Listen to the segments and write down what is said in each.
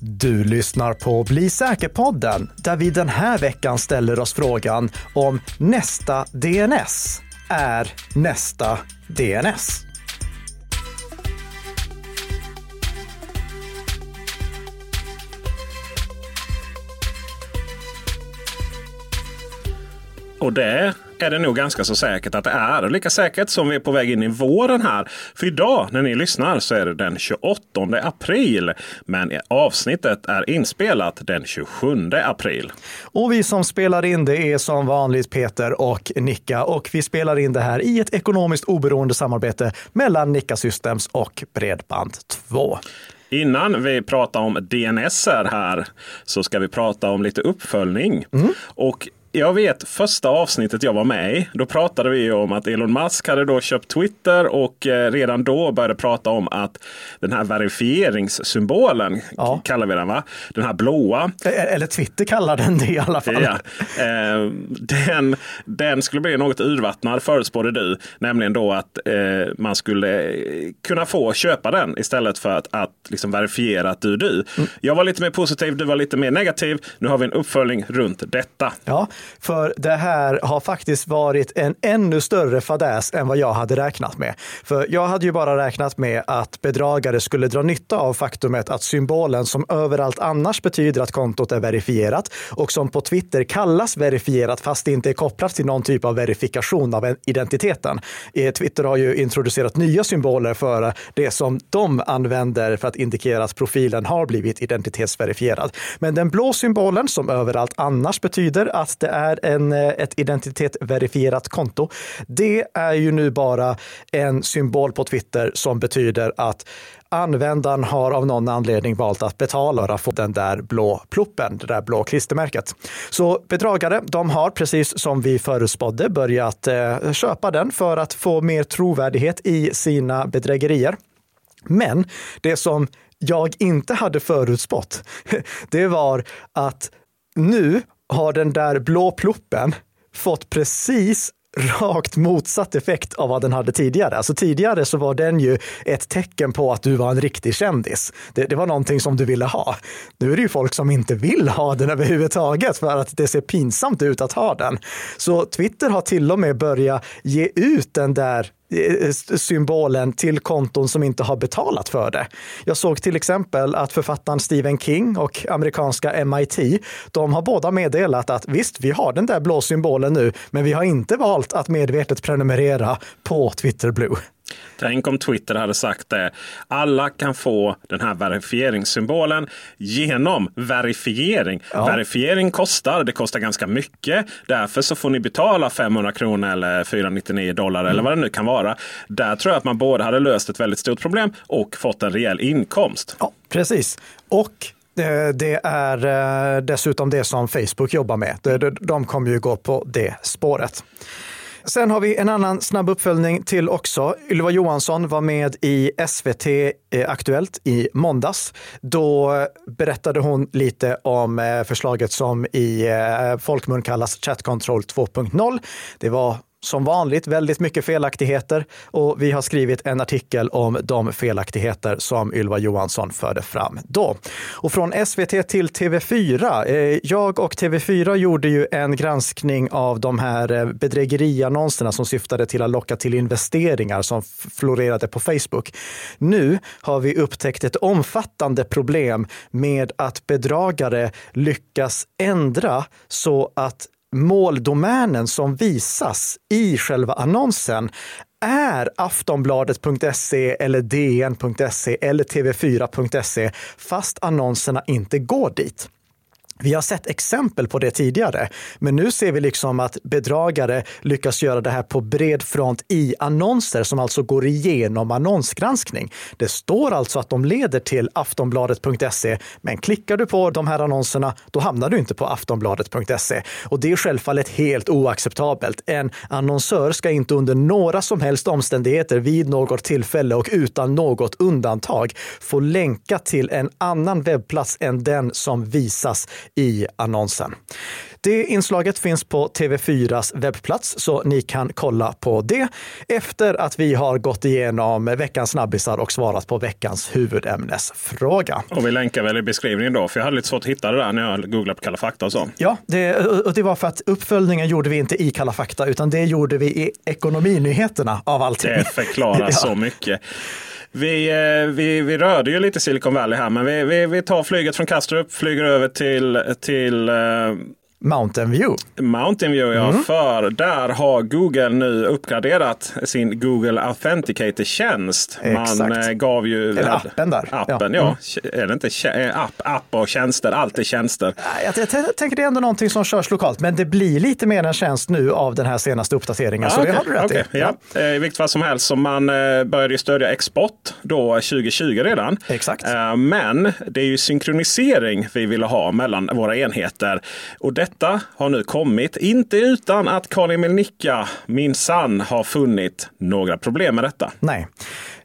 Du lyssnar på Bli säker-podden där vi den här veckan ställer oss frågan om nästa DNS är nästa DNS. Och det är det nog ganska så säkert att det är. Lika säkert som vi är på väg in i våren här. För idag när ni lyssnar så är det den 28 april. Men avsnittet är inspelat den 27 april. Och vi som spelar in det är som vanligt Peter och Nicka. Och vi spelar in det här i ett ekonomiskt oberoende samarbete mellan Nicka Systems och Bredband2. Innan vi pratar om DNS här så ska vi prata om lite uppföljning. Mm. Och jag vet första avsnittet jag var med i. Då pratade vi om att Elon Musk hade då köpt Twitter och eh, redan då började prata om att den här verifieringssymbolen ja. kallar vi den va? Den här blåa. Eller Twitter kallar den det i alla fall. Ja. Eh, den, den skulle bli något urvattnad förutspådde du. Nämligen då att eh, man skulle kunna få köpa den istället för att, att liksom verifiera att du är du. Mm. Jag var lite mer positiv, du var lite mer negativ. Nu har vi en uppföljning runt detta. Ja, för det här har faktiskt varit en ännu större fadäs än vad jag hade räknat med. För jag hade ju bara räknat med att bedragare skulle dra nytta av faktumet att symbolen som överallt annars betyder att kontot är verifierat och som på Twitter kallas verifierat fast det inte är kopplat till någon typ av verifikation av identiteten. Eh, Twitter har ju introducerat nya symboler för det som de använder för att indikera att profilen har blivit identitetsverifierad. Men den blå symbolen som överallt annars betyder att det är en, eh, ett identitetsverifierat konto. Det är ju nu bara en symbol på Twitter som betyder att användaren har av någon anledning valt att betala för att få den där blå pluppen, det där blå klistermärket. Så bedragare, de har precis som vi förutspådde börjat eh, köpa den för att få mer trovärdighet i sina bedrägerier. Men det som jag inte hade förutspått, det var att nu har den där blå pluppen fått precis rakt motsatt effekt av vad den hade tidigare. Alltså tidigare så var den ju ett tecken på att du var en riktig kändis. Det, det, var någonting som du ville ha. Nu är det ju folk som inte vill ha den överhuvudtaget för att det ser pinsamt ut att ha den. Så Twitter har till och med börjat ge ut den där Eh, symbolen till konton som inte har betalat för det. Jag såg till exempel att författaren Stephen King och amerikanska MIT, de har båda meddelat att visst, vi har den där blå symbolen nu, men vi har inte valt att medvetet prenumerera på Twitter Blue. Tänk om Twitter hade sagt det. Alla kan få den här verifieringssymbolen genom verifiering. Ja. Verifiering kostar. Det kostar ganska mycket. Därför så får ni betala 500 kronor eller 499 dollar mm. eller vad det nu kan vara. Där tror jag att man både hade löst ett väldigt stort problem och fått en rejäl inkomst. Ja, precis. Och eh, det är eh, dessutom det som Facebook jobbar med. De kommer ju gå på det spåret. Sen har vi en annan snabb uppföljning till också. Ylva Johansson var med i SVT eh, Aktuellt i måndags. Då berättade hon lite om eh, förslaget som i eh, folkmun kallas Chat Control 2.0. Det var som vanligt väldigt mycket felaktigheter och vi har skrivit en artikel om de felaktigheter som Ylva Johansson förde fram då. Och från SVT till TV4. Eh, jag och TV4 gjorde ju en granskning av de här eh, bedrägeriannonserna som syftade till att locka till investeringar som florerade på Facebook. Nu har vi upptäckt ett omfattande problem med att bedragare lyckas ändra så att måldomänen som visas i själva annonsen är aftonbladet.se eller dn.se eller tv4.se fast annonserna inte går dit. Vi har sett exempel på det tidigare, men nu ser vi liksom att bedragare lyckas göra det här på bred front i annonser som alltså går igenom annonsgranskning. Det står alltså att de leder till aftonbladet.se, men klickar du på de här annonserna, då hamnar du inte på aftonbladet.se. Och det är självfallet helt oacceptabelt. En annonsör ska inte under några som helst omständigheter vid något tillfälle och utan något undantag få länka till en annan webbplats än den som visas i annonsen. Det inslaget finns på TV4s webbplats så ni kan kolla på det efter att vi har gått igenom veckans snabbisar och svarat på veckans huvudämnesfråga. Och vi länkar väl i beskrivningen då, för jag hade lite svårt att hitta det där när jag googlade på Kalla fakta och så. Ja, det, och det var för att uppföljningen gjorde vi inte i Kalla fakta, utan det gjorde vi i ekonominyheterna av allting. Det förklarar ja. så mycket. Vi, eh, vi, vi rörde ju lite Silicon Valley här, men vi, vi, vi tar flyget från Kastrup, flyger över till, till eh, Mountain View. Mountain View, ja. Mm. För där har Google nu uppgraderat sin Google Authenticator-tjänst. Man eh, gav ju... Eller appen där. Appen, ja. ja. Mm. Är det inte eh, app, app och tjänster? Allt är tjänster. Jag, jag, jag, tänker det är ändå någonting som körs lokalt. Men det blir lite mer en tjänst nu av den här senaste uppdateringen. Ah, så okay, det har du rätt okay, i. Ja. ja. Eh, I vilket fall som helst, så man började ju stödja export då 2020 redan. Exakt. Men det är ju synkronisering vi ville ha mellan våra enheter. Och det detta har nu kommit, inte utan att Karin Melnicka minsann har funnit några problem med detta. Nej.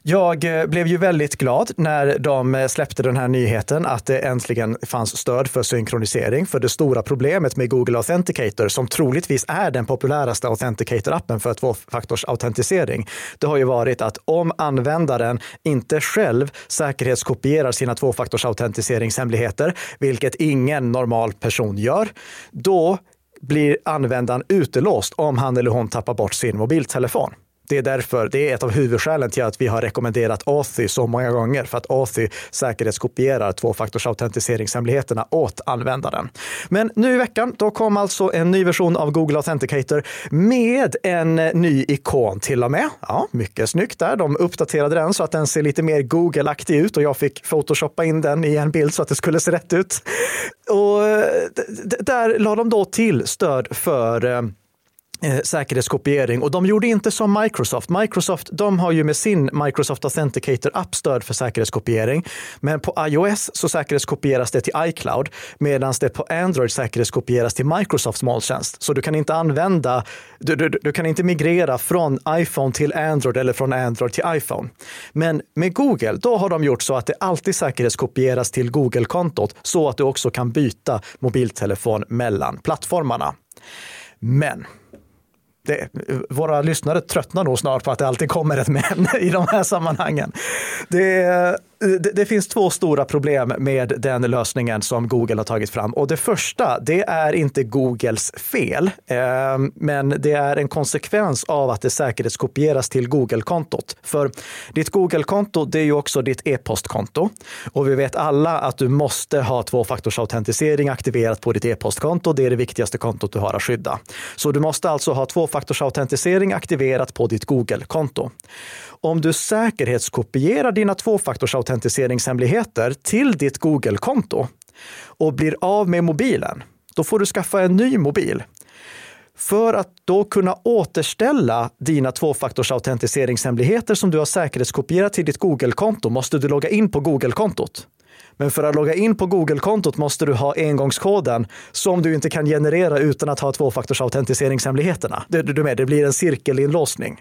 Jag eh, blev ju väldigt glad när de eh, släppte den här nyheten att det äntligen fanns stöd för synkronisering. För det stora problemet med Google Authenticator, som troligtvis är den populäraste Authenticator-appen för tvåfaktorsautentisering, det har ju varit att om användaren inte själv säkerhetskopierar sina tvåfaktorsautentiseringshemligheter, vilket ingen normal person gör, då blir användaren utelåst om han eller hon tappar bort sin mobiltelefon. Det är därför, det är ett av huvudskälen till att vi har rekommenderat Authy så många gånger, för att Authy säkerhetskopierar tvåfaktorsautentiseringshemligheterna åt användaren. Men nu i veckan, då kom alltså en ny version av Google Authenticator med en ny ikon till och med. Ja, mycket snyggt där. De uppdaterade den så att den ser lite mer Google-aktig ut och jag fick photoshoppa in den i en bild så att det skulle se rätt ut. Och eh, där la de då till stöd för eh, eh, säkerhetskopiering och de gjorde inte som Microsoft. Microsoft de har ju med sin Microsoft Authenticator app stöd för säkerhetskopiering. Men på iOS så säkerhetskopieras det till iCloud medan det på Android säkerhetskopieras till Microsofts molntjänst. Så du kan inte använda, du, du, du kan inte migrera från iPhone till Android eller från Android till iPhone. Men med Google, då har de gjort så att det alltid säkerhetskopieras till Google-kontot så att du också kan byta mobiltelefon mellan plattformarna. Men det, våra lyssnare tröttnar nog snart på att det alltid kommer ett men i de här sammanhangen. Det, det, det, finns två stora problem med den lösningen som Google har tagit fram. Och det första, det är inte Googles fel, eh, men det är en konsekvens av att det säkerhetskopieras till Google-kontot. För ditt Google-konto, det är ju också ditt e-postkonto. Och vi vet alla att du måste ha tvåfaktorsautentisering aktiverat på ditt e-postkonto. Det är det viktigaste kontot du har att skydda. Så du måste alltså ha tvåfaktorsautentisering aktiverat på ditt Google-konto. Om du säkerhetskopierar dina autentiseringshemligheter till ditt Google-konto och blir av med mobilen, då får du skaffa en ny mobil. För att då kunna återställa dina tvåfaktorsautentiseringshemligheter som du har säkerhetskopierat till ditt Google-konto måste du logga in på Google-kontot. Men för att logga in på Google-kontot måste du ha engångskoden som du inte kan generera utan att ha tvåfaktorsautentiseringshemligheterna. Du, du med, det blir en cirkelinlåsning.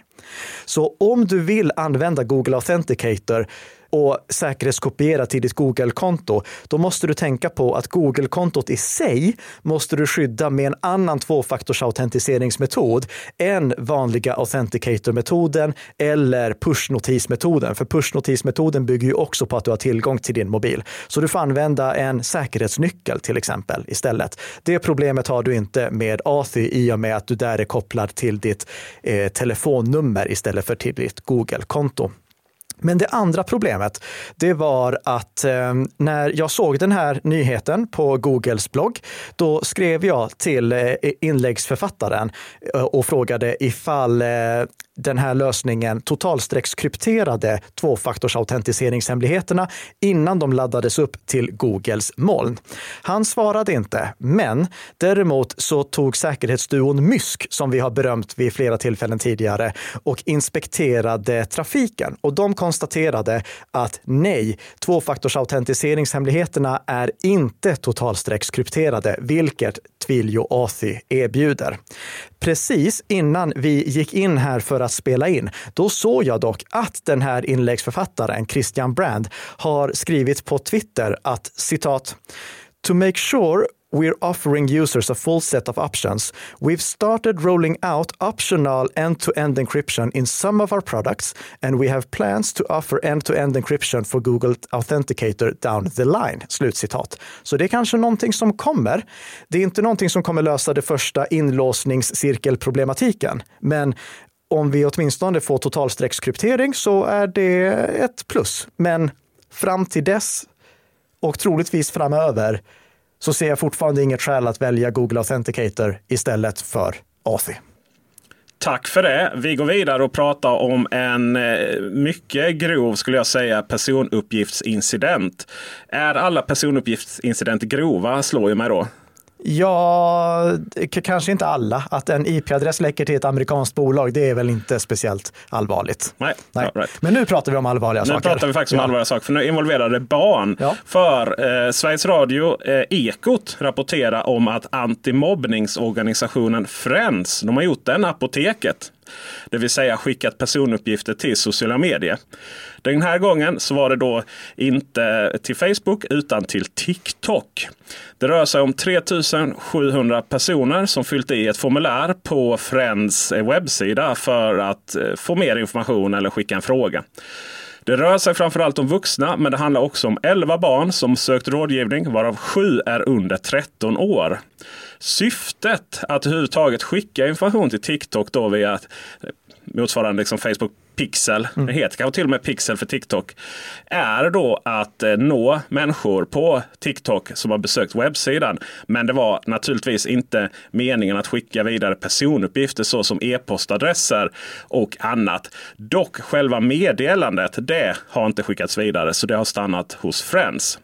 Så om du vill använda Google Authenticator och säkerhetskopiera till ditt Google-konto, då måste du tänka på att Google-kontot i sig måste du skydda med en annan tvåfaktorsautentiseringsmetod än vanliga Authenticator-metoden eller pushnotismetoden. För pushnotismetoden bygger ju också på att du har tillgång till din mobil. Så du får använda en säkerhetsnyckel till exempel istället. Det problemet har du inte med Authy i och med att du där är kopplad till ditt eh, telefonnummer istället för till ditt Google-konto. Men det andra problemet, det var att eh, när jag såg den här nyheten på Googles blogg, då skrev jag till eh, inläggsförfattaren eh, och frågade ifall eh, den här lösningen totalstreckskrypterade tvåfaktorsautentiseringshemligheterna innan de laddades upp till Googles moln. Han svarade inte, men däremot så tog säkerhetsduon Mysk, som vi har berömt vid flera tillfällen tidigare, och inspekterade trafiken. Och de konstaterade att nej, tvåfaktorsautentiseringshemligheterna är inte totalstreckskrypterade, vilket Twilio Authy erbjuder. Precis innan vi gick in här för att spela in, då såg jag dock att den här inläggsförfattaren Christian Brand har skrivit på Twitter att citat To make sure we're offering users a full set of options. We've started rolling out optional end-to-end encryption in some of our products, and we have plans to offer end-to-end encryption for Google Authenticator down the line. Slutcitat. Så det är kanske någonting som kommer. Det är inte någonting som kommer lösa det första inlåsningscirkelproblematiken, men om vi åtminstone får totalstreckskryptering så är det ett plus. Men fram till dess och troligtvis framöver så ser jag fortfarande inget skäl att välja Google Authenticator istället för Authy. Tack för det. Vi går vidare och pratar om en eh, mycket grov, skulle jag säga, personuppgiftsincident. Är alla personuppgiftsincidenter grova, slår ju mig då. Ja, kanske inte alla. Att en IP-adress läcker till ett amerikanskt bolag, det är väl inte speciellt allvarligt. Nej, Nej. Right. Men nu pratar vi om allvarliga nu saker. Nu pratar vi faktiskt om ja. allvarliga saker, för nu involverar det barn. Ja. För eh, Sveriges Radio, eh, Ekot, rapporterar om att antimobbningsorganisationen Friends, de har gjort den apoteket. Det vill säga skickat personuppgifter till sociala medier. Den här gången så var det då inte till Facebook utan till TikTok. Det rör sig om 3700 personer som fyllt i ett formulär på Friends eh, webbsida för att eh, få mer information eller skicka en fråga. Det rör sig framförallt om vuxna, men det handlar också om 11 barn som sökt rådgivning, varav 7 är under 13 år. Syftet att överhuvudtaget skicka information till TikTok då via motsvarande liksom Facebook Pixel, mm. det heter kanske till och med Pixel för TikTok, är då att eh, nå människor på TikTok som har besökt webbsidan. Men det var naturligtvis inte meningen att skicka vidare personuppgifter såsom e-postadresser och annat. Dock själva meddelandet, det har inte skickats vidare så det har stannat hos Friends.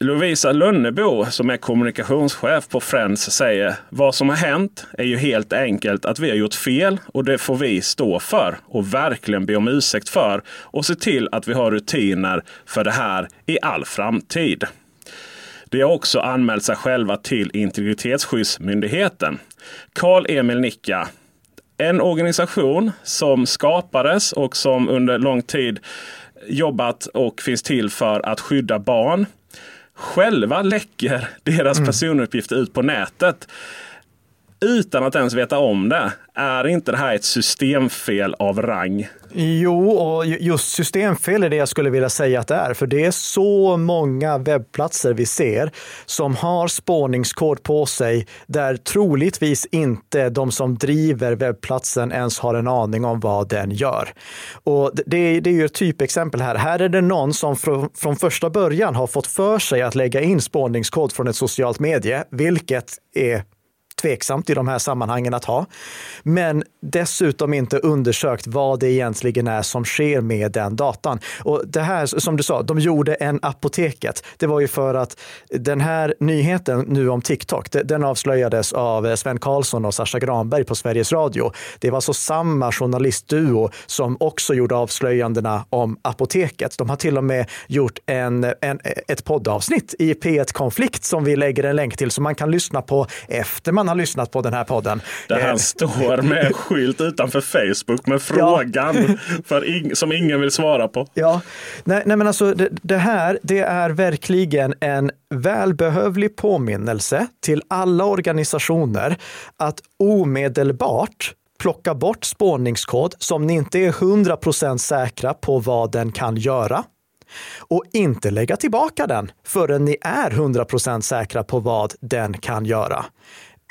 Lovisa Lönnebo som är kommunikationschef på Friends säger vad som har hänt är ju helt enkelt att vi har gjort fel och det får vi stå för och verkligen be om ursäkt för och se till att vi har rutiner för det här i all framtid. De har också anmält sig själva till Integritetsskyddsmyndigheten. Karl Emil Nicka, en organisation som skapades och som under lång tid jobbat och finns till för att skydda barn själva läcker deras mm. personuppgifter ut på nätet utan att ens veta om det. Är inte det här ett systemfel av rang? Jo, och just systemfel är det jag skulle vilja säga att det är. För det är så många webbplatser vi ser som har spårningskod på sig där troligtvis inte de som driver webbplatsen ens har en aning om vad den gör. Och det, det är ju ett typexempel här. Här är det någon som från, från första början har fått för sig att lägga in spårningskod från ett socialt medie, vilket är tveksamt i de här sammanhangen att ha. Men dessutom inte undersökt vad det egentligen är som sker med den datan. Och det här, som du sa, de gjorde en apoteket. Det var ju för att den här nyheten nu om TikTok, den avslöjades av Sven Karlsson och Sascha Granberg på Sveriges Radio. Det var så samma journalistduo som också gjorde avslöjandena om apoteket. De har till och med gjort en, en, ett poddavsnitt i P1 Konflikt som vi lägger en länk till som man kan lyssna på efter man har lyssnat på den här podden. Där han eh, står med en skylt utanför Facebook med frågan ja. för in, som ingen vill svara på. Ja, nej, nej men alltså det, det här, det är verkligen en välbehövlig påminnelse till alla organisationer att omedelbart plocka bort spårningskod som ni inte är 100% säkra på vad den kan göra och inte lägga tillbaka den förrän ni är 100% säkra på vad den kan göra.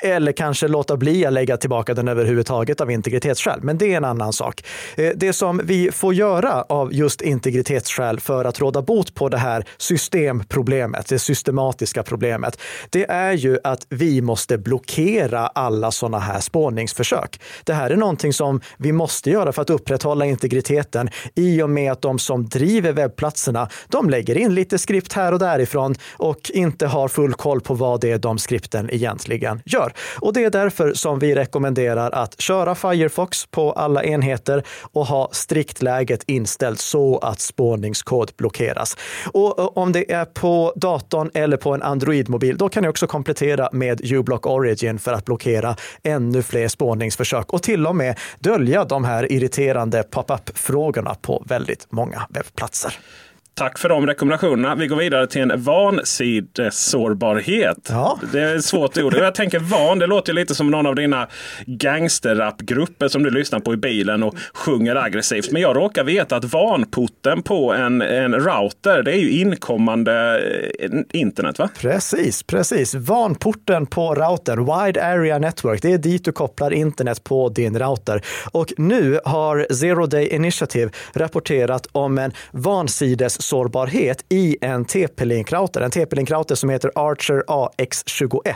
Eller kanske låta bli att lägga tillbaka den överhuvudtaget av integritetsskäl. Men det är en annan sak. Eh, det som vi får göra av just integritetsskäl för att råda bot på det här systemproblemet, det systematiska problemet, det är ju att vi måste blockera alla sådana här spårningsförsök. Det här är någonting som vi måste göra för att upprätthålla integriteten i och med att de som driver webbplatserna, de lägger in lite skript här och därifrån och inte har full koll på vad det är de skripten egentligen gör gör. Och det är därför som vi rekommenderar att köra Firefox på alla enheter och ha strikt läget inställt så att spårningskod blockeras. Och eh, om det är på datorn eller på en Android-mobil, då kan ni också komplettera med uBlock Origin för att blockera ännu fler spårningsförsök och till och med dölja de här irriterande pop-up-frågorna på väldigt många webbplatser. Tack för de rekommendationerna. Vi går vidare till en vansidessårbarhet. Ja. Det är ett svårt ord. Jag tänker van, det låter lite som någon av dina gangsterrapgrupper som du lyssnar på i bilen och sjunger aggressivt. Men jag råkar veta att vanporten på en, en router, det är ju inkommande eh, internet va? Precis, precis. Vanporten på routern, Wide Area Network, det är dit du kopplar internet på din router. Och nu har Zero Day Initiative rapporterat om en vansidessårbarhet i en TP-Link-router. En TP-Link-router som heter Archer AX21.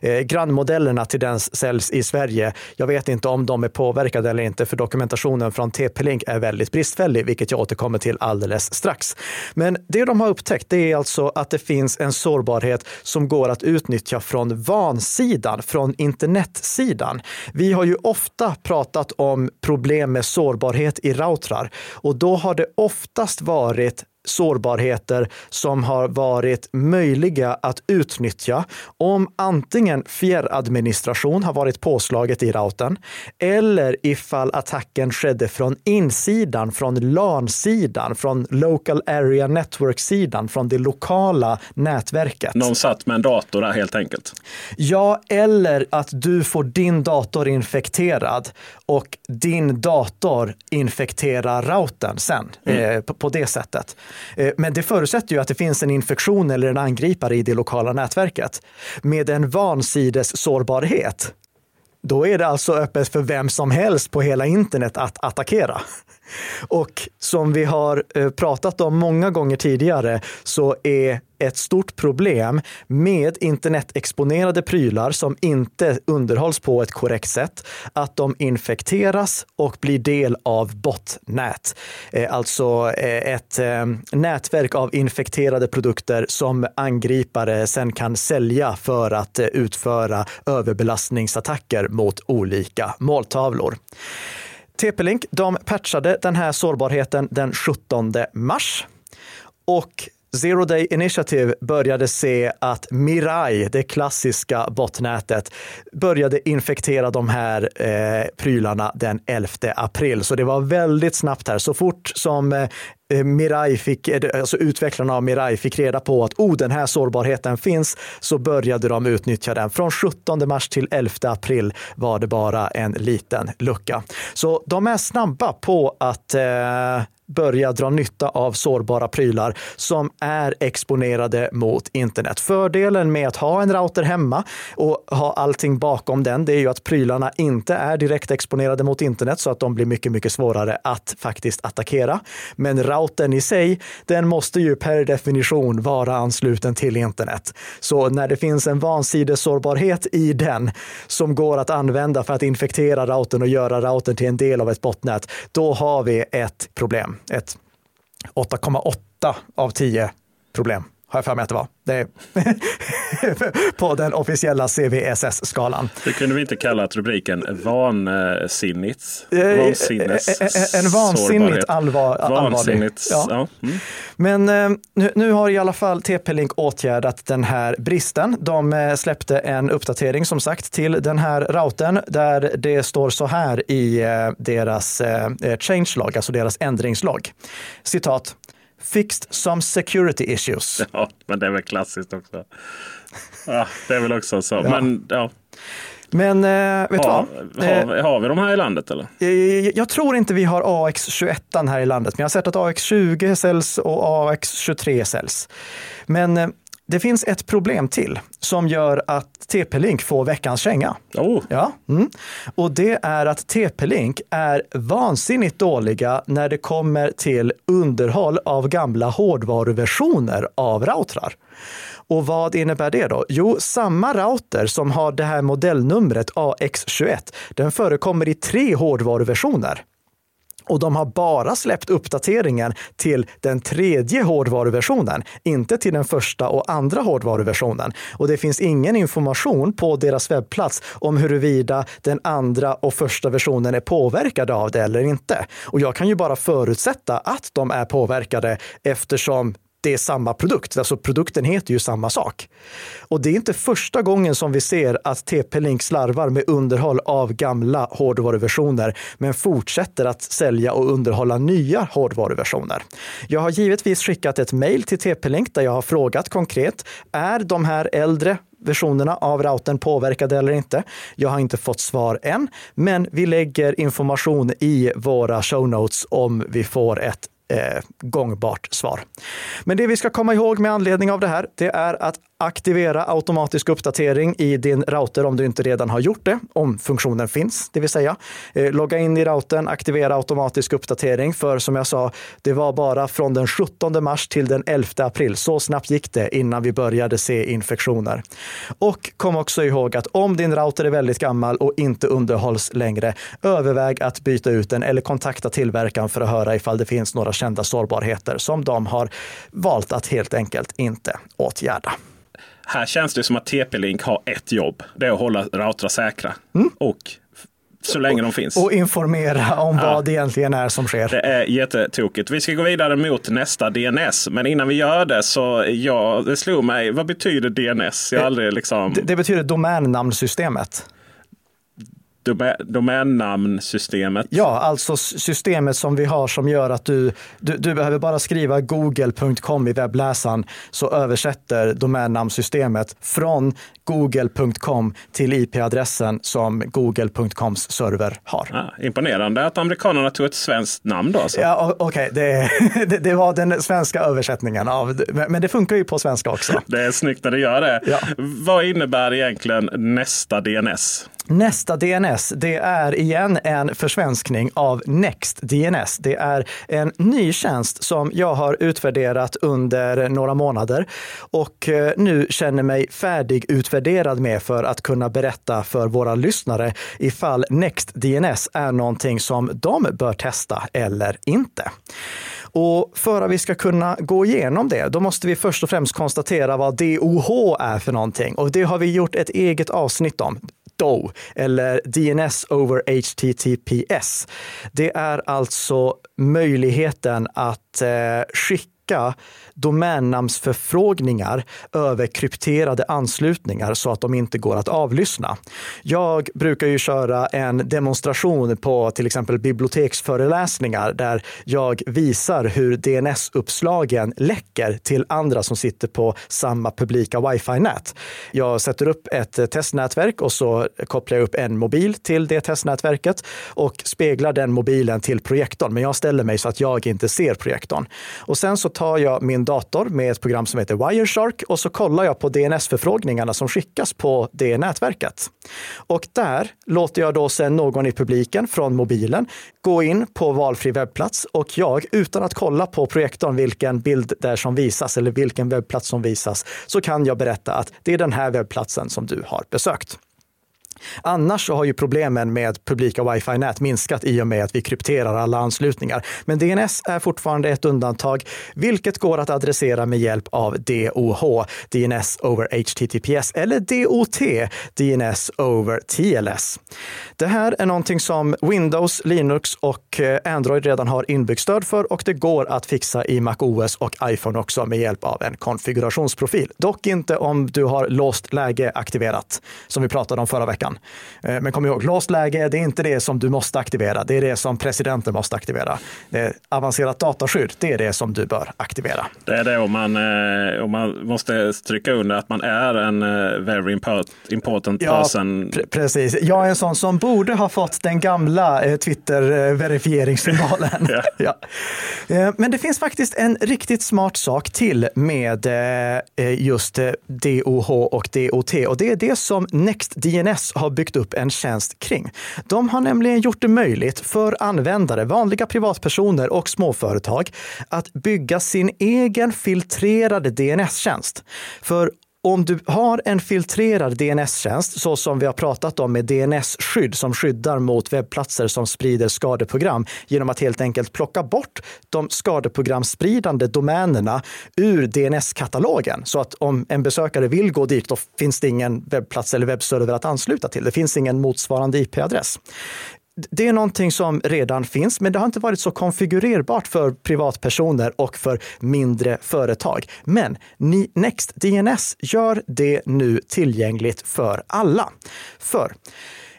Eh, grannmodellerna till den säljs i Sverige. Jag vet inte om de är påverkade eller inte, för dokumentationen från TP-Link är väldigt bristfällig, vilket jag återkommer till alldeles strax. Men det de har upptäckt det är alltså att det finns en sårbarhet som går att utnyttja från vansidan, från internetsidan. Vi har ju ofta pratat om problem med sårbarhet i routrar och då har det oftast varit sårbarheter som har varit möjliga att utnyttja om antingen fjärradministration har varit påslaget i routern eller ifall attacken skedde från insidan, från LAN-sidan, från Local Area Network-sidan, från det lokala nätverket. Någon satt med en dator där helt enkelt. Ja, eller att du får din dator infekterad och din dator infekterar routern sen mm. eh, på, på det sättet. Eh, men det förutsätter ju att det finns en infektion eller en angripare i det lokala nätverket. Med en vansides sårbarhet, då är det alltså öppet för vem som helst på hela internet att attackera. Och som vi har eh, pratat om många gånger tidigare så är ett stort problem med internetexponerade prylar som inte underhålls på ett korrekt sätt, att de infekteras och blir del av botnät. Eh, alltså eh, ett nätverk av infekterade produkter som angripare sen kan sälja för att utföra överbelastningsattacker mot olika måltavlor. TP-Link de patchade den här sårbarheten den 17 mars. Och Zero Day Initiative började se att Mirai, det klassiska botnätet, började infektera de här eh, prylarna den 11 april. Så det var väldigt snabbt här. Så fort som eh, Mirai fick, eh, alltså utvecklarna av Mirai fick reda på att oh, den här sårbarheten finns, så började de utnyttja den. Från 17 mars till 11 april var det bara en liten lucka. Så de är snabba på att eh, börja dra nytta av sårbara prylar som är exponerade mot internet. Fördelen med att ha en router hemma och ha allting bakom den, det är ju att prylarna inte är direkt exponerade mot internet så att de blir mycket, mycket svårare att faktiskt attackera. Men routern i sig, den måste ju per definition vara ansluten till internet. Så när det finns en vansidessårbarhet i den som går att använda för att infektera routern och göra routern till en del av ett botnät, då har vi ett problem ett 8,8 av 10 problem har jag för mig att det var. Det på den officiella CVSS-skalan. Det kunde vi inte kalla rubriken vansinnigt? Vansinnes en vansinnigt allvar, Vansinnigt, ja. ja. Mm. Men nu, nu, har i alla fall TP-Link åtgärdat den här bristen. De eh, släppte en uppdatering som sagt till den här routern där det står så här i eh, deras eh, changelog, alltså deras ändringslog. Citat. Fixed some security issues. Ja, men det är väl klassiskt också. Ja, det är väl också så. Ja. Men, ja. Men äh, vet du vad? Har, eh, har, vi de här i landet eller? Jag, jag tror inte vi har AX21 här i landet, men jag har sett att AX20 säljs och AX23 säljs. Men äh, det finns ett problem till som gör att TP-Link får veckans känga. Oh. Ja, mm. Och det är att TP-Link är vansinnigt dåliga när det kommer till underhåll av gamla hårdvaruversioner av routrar. Och vad innebär det då? Jo, samma router som har det här modellnumret AX21, den förekommer i tre hårdvaruversioner. Och de har bara släppt uppdateringen till den tredje hårdvaruversionen, inte till den första och andra hårdvaruversionen. Och det finns ingen information på deras webbplats om huruvida den andra och första versionen är påverkade av det eller inte. Och jag kan ju bara förutsätta att de är påverkade eftersom det är samma produkt. Alltså produkten heter ju samma sak. Och det är inte första gången som vi ser att TP-Link slarvar med underhåll av gamla hårdvaruversioner, men fortsätter att sälja och underhålla nya hårdvaruversioner. Jag har givetvis skickat ett mejl till TP-Link där jag har frågat konkret, är de här äldre versionerna av routern påverkade eller inte. Jag har inte fått svar än, men vi lägger information i våra show notes om vi får ett eh, gångbart svar. Men det vi ska komma ihåg med anledning av det här, det är att aktivera automatisk uppdatering i din router om du inte redan har gjort det, om funktionen finns, det vill säga. Eh, logga in i routern, aktivera automatisk uppdatering, för som jag sa, det var bara från den 17 mars till den 11 april. Så snabbt gick det innan vi började se infektioner. Och kom också ihåg att om din router är väldigt gammal och inte underhålls längre, överväg att byta ut den eller kontakta tillverkaren för att höra ifall det finns några kända sårbarheter som de har valt att helt enkelt inte åtgärda. Här känns det som att TP-Link har ett jobb. Det är att hålla routrar säkra. Mm. Och så länge de finns. Och informera om ja. vad det egentligen är som sker. Det är jättetokigt. Vi ska gå vidare mot nästa DNS. Men innan vi gör det så ja, det slog mig. Vad betyder DNS? Jag aldrig liksom... det, det betyder domännamnsystemet domännamnsystemet? Ja, alltså systemet som vi har som gör att du, du, du behöver bara skriva google.com i webbläsaren så översätter domännamnsystemet från google.com till IP-adressen som google.coms server har. Ah, imponerande att amerikanerna tog ett svenskt namn då. Alltså. Ja, Okej, okay. det, det, det, var den svenska översättningen av, men det funkar ju på svenska också. Det är snyggt när det gör det. Ja. Vad innebär egentligen nästa DNS? Nästa DNS, det är igen en försvenskning av Next DNS. Det är en ny tjänst som jag har utvärderat under några månader och eh, nu känner mig färdig utvärderad med för att kunna berätta för våra lyssnare ifall Next DNS är någonting som de bör testa eller inte. Och för att vi ska kunna gå igenom det, då måste vi först och främst konstatera vad DOH är för någonting. Och det har vi gjort ett eget avsnitt om. DO eller DNS over HTTPS. Det är alltså möjligheten att eh, skicka domännamnsförfrågningar över krypterade anslutningar så att de inte går att avlyssna. Jag brukar ju köra en demonstration på till exempel biblioteksföreläsningar där jag visar hur DNS-uppslagen läcker till andra som sitter på samma publika wifi-nät. Jag sätter upp ett testnätverk och så kopplar jag upp en mobil till det testnätverket och speglar den mobilen till projektorn. Men jag ställer mig så att jag inte ser projektorn. Och sen så tar jag min dator med ett program som heter Wireshark och så kollar jag på DNS-förfrågningarna som skickas på det nätverket. Och där låter jag då sedan någon i publiken från mobilen gå in på valfri webbplats och jag, utan att kolla på projektorn vilken bild det är som visas eller vilken webbplats som visas, så kan jag berätta att det är den här webbplatsen som du har besökt. Annars så har ju problemen med publika wifi-nät minskat i och med att vi krypterar alla anslutningar. Men DNS är fortfarande ett undantag, vilket går att adressera med hjälp av DOH, DNS over HTTPS, eller DOT, DNS over TLS. Det här är någonting som Windows, Linux och eh, Android redan har inbyggt stöd för och det går att fixa i MacOS och iPhone också med hjälp av en konfigurationsprofil. Dock inte om du har låst läge aktiverat, som vi pratade om förra veckan veckan. Eh, men kom ihåg, låst läge, det är inte det som du måste aktivera. Det är det som presidenten måste aktivera. Det avancerat dataskydd, det är det som du bör aktivera. Det är det om man, eh, om man måste stryka under att man är en eh, very important person. Ja, precis. Jag är en sån som borde ha fått den gamla Twitter-verifieringssymbolen. ja. ja. Men det finns faktiskt en riktigt smart sak till med just DOH och DOT och det är det som NextDNS har byggt upp en tjänst kring. De har nämligen gjort det möjligt för användare, vanliga privatpersoner och småföretag att bygga sin egen filtrerade DNS-tjänst. För om du har en filtrerad DNS-tjänst, så som vi har pratat om med DNS-skydd som skyddar mot webbplatser som sprider skadeprogram genom att helt enkelt plocka bort de skadeprogramspridande domänerna ur DNS-katalogen. Så att om en besökare vill gå dit, då finns det ingen webbplats eller webbserver att ansluta till. Det finns ingen motsvarande IP-adress det är någonting som redan finns, men det har inte varit så konfigurerbart för privatpersoner och för mindre företag. Men NextDNS gör det nu tillgängligt för alla. För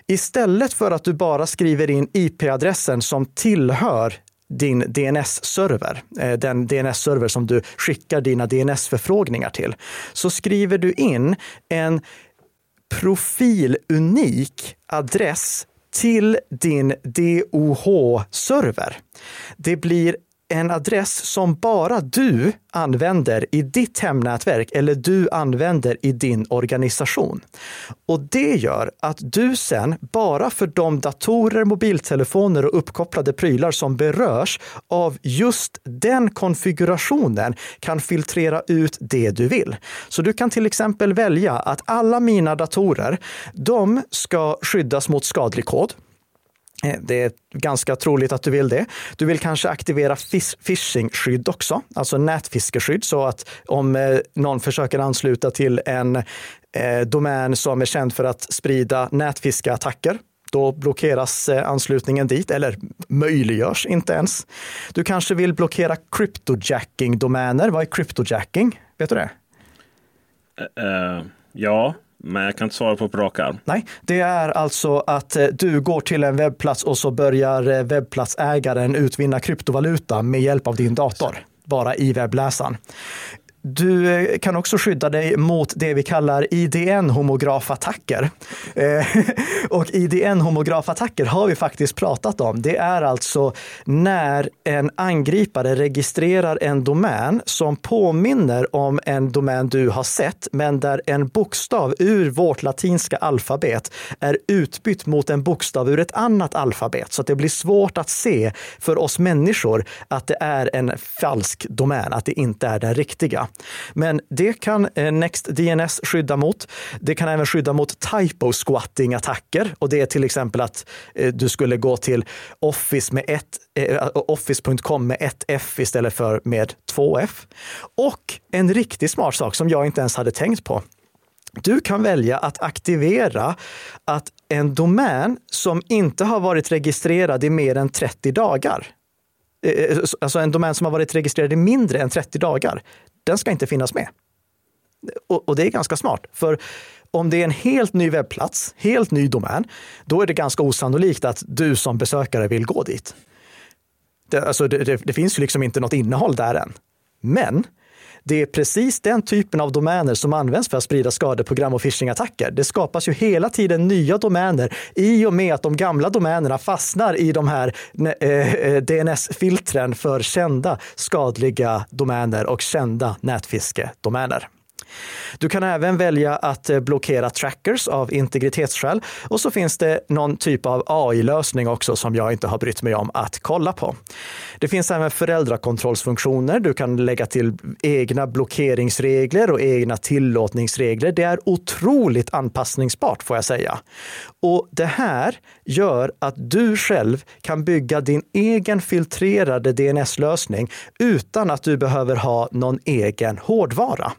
istället för att du bara skriver in IP-adressen som tillhör din DNS-server, eh, den DNS-server som du skickar dina DNS-förfrågningar till, så skriver du in en profilunik adress till din DOH-server. Det blir en adress som bara du använder i ditt hemnätverk eller du använder i din organisation. Och det gör att du sen bara för de datorer, mobiltelefoner och uppkopplade prylar som berörs av just den konfigurationen kan filtrera ut det du vill. Så du kan till exempel välja att alla mina datorer, de ska skyddas mot skadlig kod. Eh, det är ganska troligt att du vill det. Du vill kanske aktivera phishing-skydd också, alltså nätfiskeskydd, så att om eh, någon försöker ansluta till en eh, domän som är känd för att sprida nätfiskeattacker, då blockeras anslutningen dit, eller möjliggörs inte ens. Du kanske vill blockera cryptojacking-domäner. Vad är cryptojacking? Vet du det? Uh, uh, ja, men jag kan inte svara på på rak arm. Nej, det är alltså att eh, du går till en webbplats och så börjar eh, webbplatsägaren utvinna kryptovaluta med hjälp av din dator, bara i webbläsaren. Du eh, kan också skydda dig mot det vi kallar IDN-homografattacker. Eh, och IDN-homografattacker har vi faktiskt pratat om. Det är alltså när en angripare registrerar en domän som påminner om en domän du har sett, men där en bokstav ur vårt latinska alfabet är utbytt mot en bokstav ur ett annat alfabet. Så att det blir svårt att se för oss människor att det är en falsk domän, att det inte är den riktiga. Men det kan eh, NextDNS skydda mot. Det kan även skydda mot typo squatting attacker och det är till exempel att eh, du skulle gå till Office med ett eh, Office.com med ett F istället för med två F. Och en riktigt smart sak som jag inte ens hade tänkt på. Du kan välja att aktivera att en domän som inte har varit registrerad i mer än 30 dagar, alltså en domän som har varit registrerad i mindre än 30 dagar, den ska inte finnas med. Och, och, det är ganska smart, för om det är en helt ny webbplats, helt ny domän, då är det ganska osannolikt att du som besökare vill gå dit. Det, alltså det, det, det finns ju liksom inte något innehåll där än. Men det är precis den typen av domäner som används för att sprida skadeprogram och phishing-attacker. Det skapas ju hela tiden nya domäner i och med att de gamla domänerna fastnar i de här eh, eh, DNS-filtren för kända skadliga domäner och kända nätfiskedomäner. Du kan även välja att eh, blockera trackers av integritetsskäl och så finns det någon typ av AI-lösning också som jag inte har brytt mig om att kolla på. Det finns även föräldrakontrollsfunktioner. Du kan lägga till egna blockeringsregler och egna tillåtningsregler. Det är otroligt anpassningsbart får jag säga. Och det här gör att du själv kan bygga din egen filtrerade DNS-lösning utan att du behöver ha någon egen hårdvara.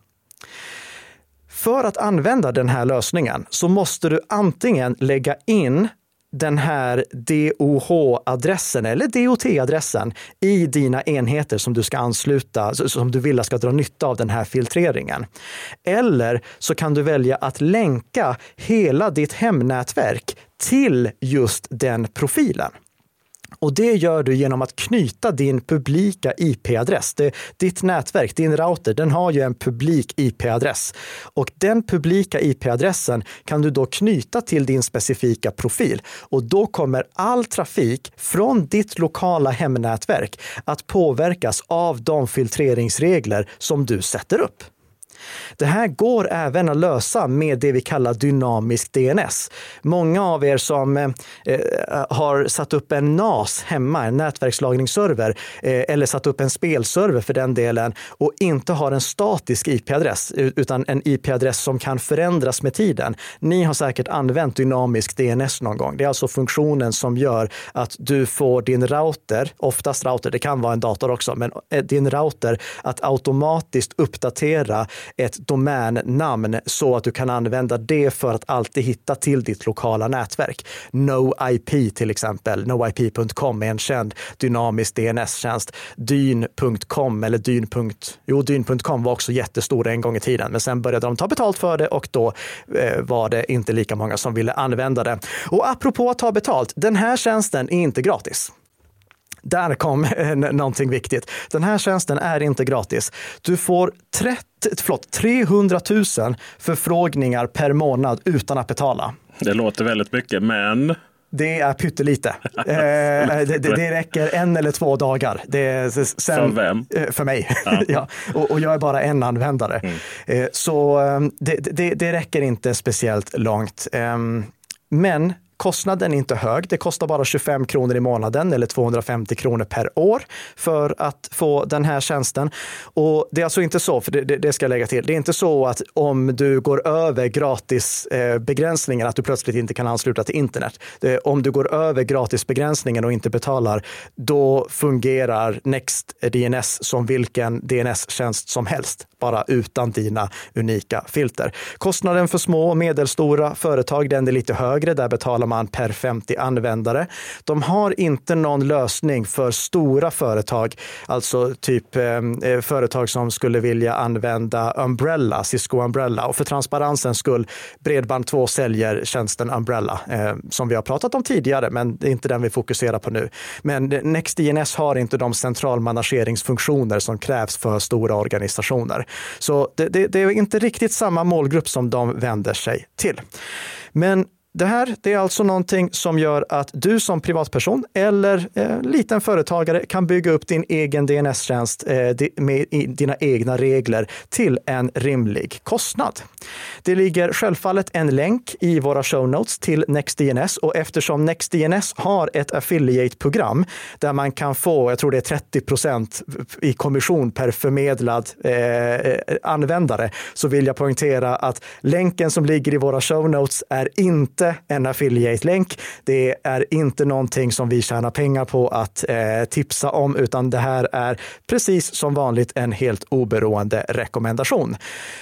För att använda den här lösningen så måste du antingen lägga in den här DOH-adressen eller DOT-adressen i dina enheter som du ska ansluta, som du vill ska dra nytta av den här filtreringen. Eller så kan du välja att länka hela ditt hemnätverk till just den profilen. Och det gör du genom att knyta din publika IP-adress. Ditt nätverk, din router, den har ju en publik IP-adress. Och den publika IP-adressen kan du då knyta till din specifika profil. Och då kommer all trafik från ditt lokala hemnätverk att påverkas av de filtreringsregler som du sätter upp. Det här går även att lösa med det vi kallar dynamisk DNS. Många av er som eh, eh, har satt upp en NAS hemma, en nätverkslagringsserver, eh, eller satt upp en spelserver för den delen och inte har en statisk IP-adress utan en IP-adress som kan förändras med tiden. Ni har säkert använt dynamisk DNS någon gång. Det är alltså funktionen som gör att du får din router, oftast router, det kan vara en dator också, men eh, din router att automatiskt uppdatera ett domännamn så att du kan använda det för att alltid hitta till ditt lokala nätverk. NoIP till exempel, noip.com är en känd dynamisk DNS-tjänst. Dyn.com eller dyn. Jo, dyn.com var också jättestor en gång i tiden, men sen började de ta betalt för det och då eh, var det inte lika många som ville använda det. Och apropå att ta betalt, den här tjänsten är inte gratis. Där kom någonting viktigt. Den här tjänsten är inte gratis. Du får 30, förlåt, 300 000 förfrågningar per månad utan att betala. Det låter väldigt mycket, men det är pyttelite. eh, det, det, räcker en eller två dagar. Det, sen, för vem? Eh, för mig. Ja. ja. Och, och, jag är bara en användare. Mm. Eh, så ehm, det, det, det, räcker inte speciellt långt. Eh, men Kostnaden är inte hög. Det kostar bara 25 kronor i månaden eller 250 kronor per år för att få den här tjänsten. Och det är alltså inte så, för det, det ska jag lägga till, det är inte så att om du går över gratisbegränsningen eh, att du plötsligt inte kan ansluta till internet. Det, om du går över gratisbegränsningen och inte betalar, då fungerar NextDNS som vilken DNS-tjänst som helst, bara utan dina unika filter. Kostnaden för små och medelstora företag, den är lite högre. Där betalar man per 50 användare. De har inte någon lösning för stora företag, alltså typ eh, eh företag som skulle vilja använda Umbrella, Cisco Umbrella. Och för transparensens skull, Bredband2 säljer tjänsten Umbrella eh, som vi har pratat om tidigare, men det är inte den vi fokuserar på nu. Men NextDNS har inte de centralmanageringsfunktioner som krävs för stora organisationer. Så det, det, det är inte riktigt samma målgrupp som de vänder sig till. Men det här det är alltså någonting som gör att du som privatperson eller eh, liten företagare kan bygga upp din egen DNS-tjänst eh, med dina egna regler till en rimlig kostnad. Det ligger självfallet en länk i våra show notes till NextDNS och eftersom NextDNS har ett affiliate-program där man kan få, jag tror det är 30 procent i kommission per förmedlad eh, användare, så vill jag poängtera att länken som ligger i våra show notes är inte inte en affiliate-länk. Det är inte någonting som vi tjänar pengar på att eh, tipsa om, utan det här är precis som vanligt en helt oberoende rekommendation.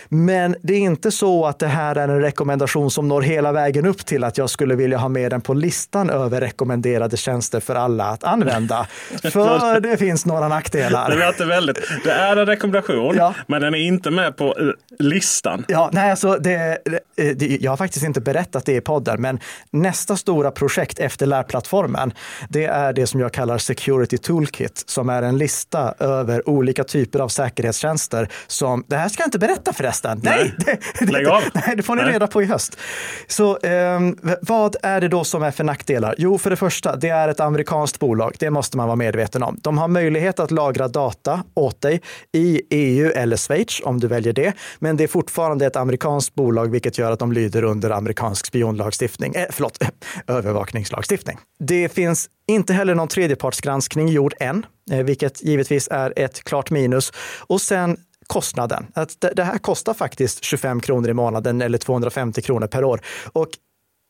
Men det är inte så att det här är en rekommendation som når hela vägen upp till att jag skulle vilja ha med den på listan över rekommenderade tjänster för alla att använda. för det finns några nackdelar. Det låter väldigt. Det är en rekommendation, ja. men den är inte med på eh, listan. Ja, nej, alltså det, det, jag har faktiskt inte berättat det i podden poddar. Men nästa stora projekt efter lärplattformen, det är det som jag kallar Security Toolkit, som är en lista över olika typer av säkerhetstjänster som, det här ska jag inte berätta förresten. Nej, nej det, Lägg av. Nej, det får ni reda på i höst. Så eh, vad är det då som är för nackdelar? Jo, för det första, det är ett amerikanskt bolag. Det måste man vara medveten om. De har möjlighet att lagra data åt dig i EU eller Schweiz om du väljer det. Men det är fortfarande ett amerikanskt bolag, vilket gör att de lyder under amerikansk spionlagstiftning lagstiftning, eh, förlåt, övervakningslagstiftning. Det finns inte heller någon tredjepartsgranskning gjord än, eh, vilket givetvis är ett klart minus. Och sen kostnaden. Att det här kostar faktiskt 25 kronor i månaden eller 250 kronor per år. Och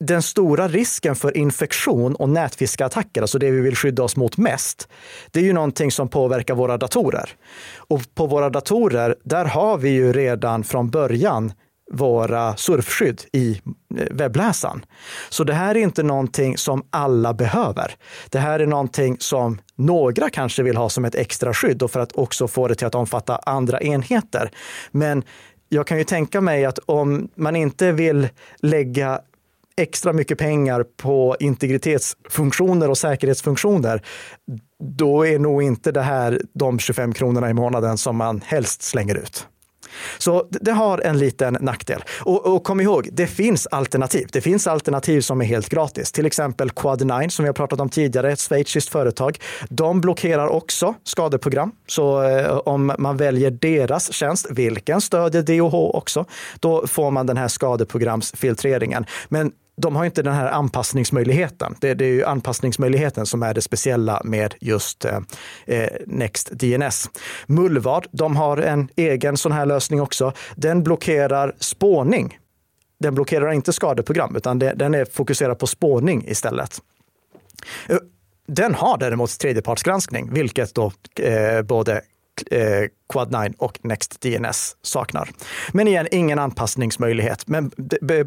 den stora risken för infektion och nätfiskeattacker, alltså det vi vill skydda oss mot mest, det är ju någonting som påverkar våra datorer. Och på våra datorer, där har vi ju redan från början våra surfskydd i eh, webbläsaren. Så det här är inte någonting som alla behöver. Det här är någonting som några kanske vill ha som ett extra skydd och för att också få det till att omfatta andra enheter. Men jag kan ju tänka mig att om man inte vill lägga extra mycket pengar på integritetsfunktioner och säkerhetsfunktioner, då är nog inte det här de 25 kronorna i månaden som man helst slänger ut. Så det har en liten nackdel. Och, och, kom ihåg, det finns alternativ. Det finns alternativ som är helt gratis. Till exempel Quad9 som vi har pratat om tidigare, ett schweiziskt företag. De blockerar också skadeprogram. Så eh, om man väljer deras tjänst, vilken stödjer DOH också, då får man den här skadeprogramsfiltreringen. Men de har inte den här anpassningsmöjligheten. Det, det, är ju anpassningsmöjligheten som är det speciella med just eh, eh Next NextDNS. Mullvad, de har en egen sån här lösning också. Den blockerar spårning. Den blockerar inte skadeprogram, utan det, den är fokuserad på spårning istället. Eh, den har däremot tredjepartsgranskning, vilket då eh, både eh, Quad9 och NextDNS saknar. Men igen, ingen anpassningsmöjlighet. Men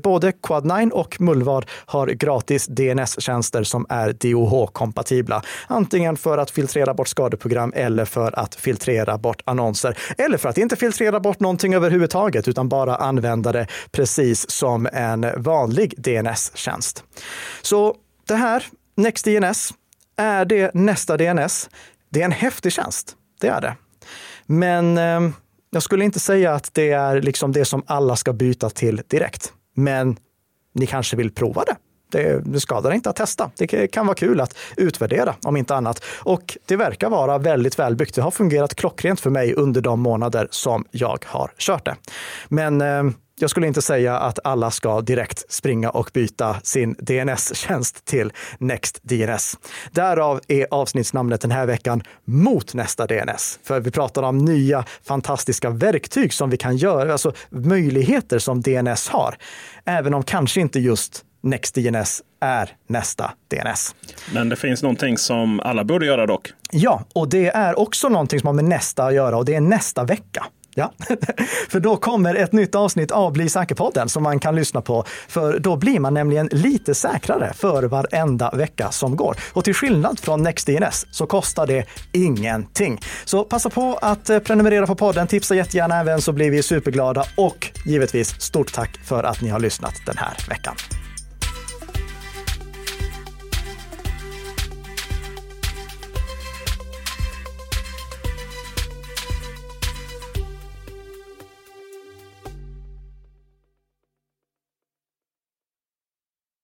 både Quad9 och Mullvad har gratis DNS-tjänster som är DOH-kompatibla. Antingen för att filtrera bort skadeprogram eller för att filtrera bort annonser. Eller för att inte filtrera bort någonting överhuvudtaget, utan bara använda det precis som en vanlig DNS-tjänst. Så det här, NextDNS, är det nästa DNS? Det är en häftig tjänst. Det är det. Men eh, jag skulle inte säga att det är liksom det som alla ska byta till direkt. Men ni kanske vill prova det. Det, det skadar inte att testa. Det kan vara kul att utvärdera om inte annat. Och det verkar vara väldigt välbyggt. Det har fungerat klockrent för mig under de månader som jag har kört det. Men eh, jag skulle inte säga att alla ska direkt springa och byta sin DNS-tjänst till NextDNS. Därav är avsnittsnamnet den här veckan Mot nästa DNS. För vi pratar om nya fantastiska verktyg som vi kan göra, alltså möjligheter som DNS har. Även om kanske inte just NextDNS är nästa DNS. Men det finns någonting som alla borde göra dock. Ja, och det är också någonting som har med nästa att göra och det är nästa vecka. Ja, för då kommer ett nytt avsnitt av Bli säker-podden som man kan lyssna på. För då blir man nämligen lite säkrare för varenda vecka som går. Och till skillnad från NextDNS så kostar det ingenting. Så passa på att eh, prenumerera på podden, tipsa jättegärna även så blir vi superglada och givetvis stort tack för att ni har lyssnat den här veckan.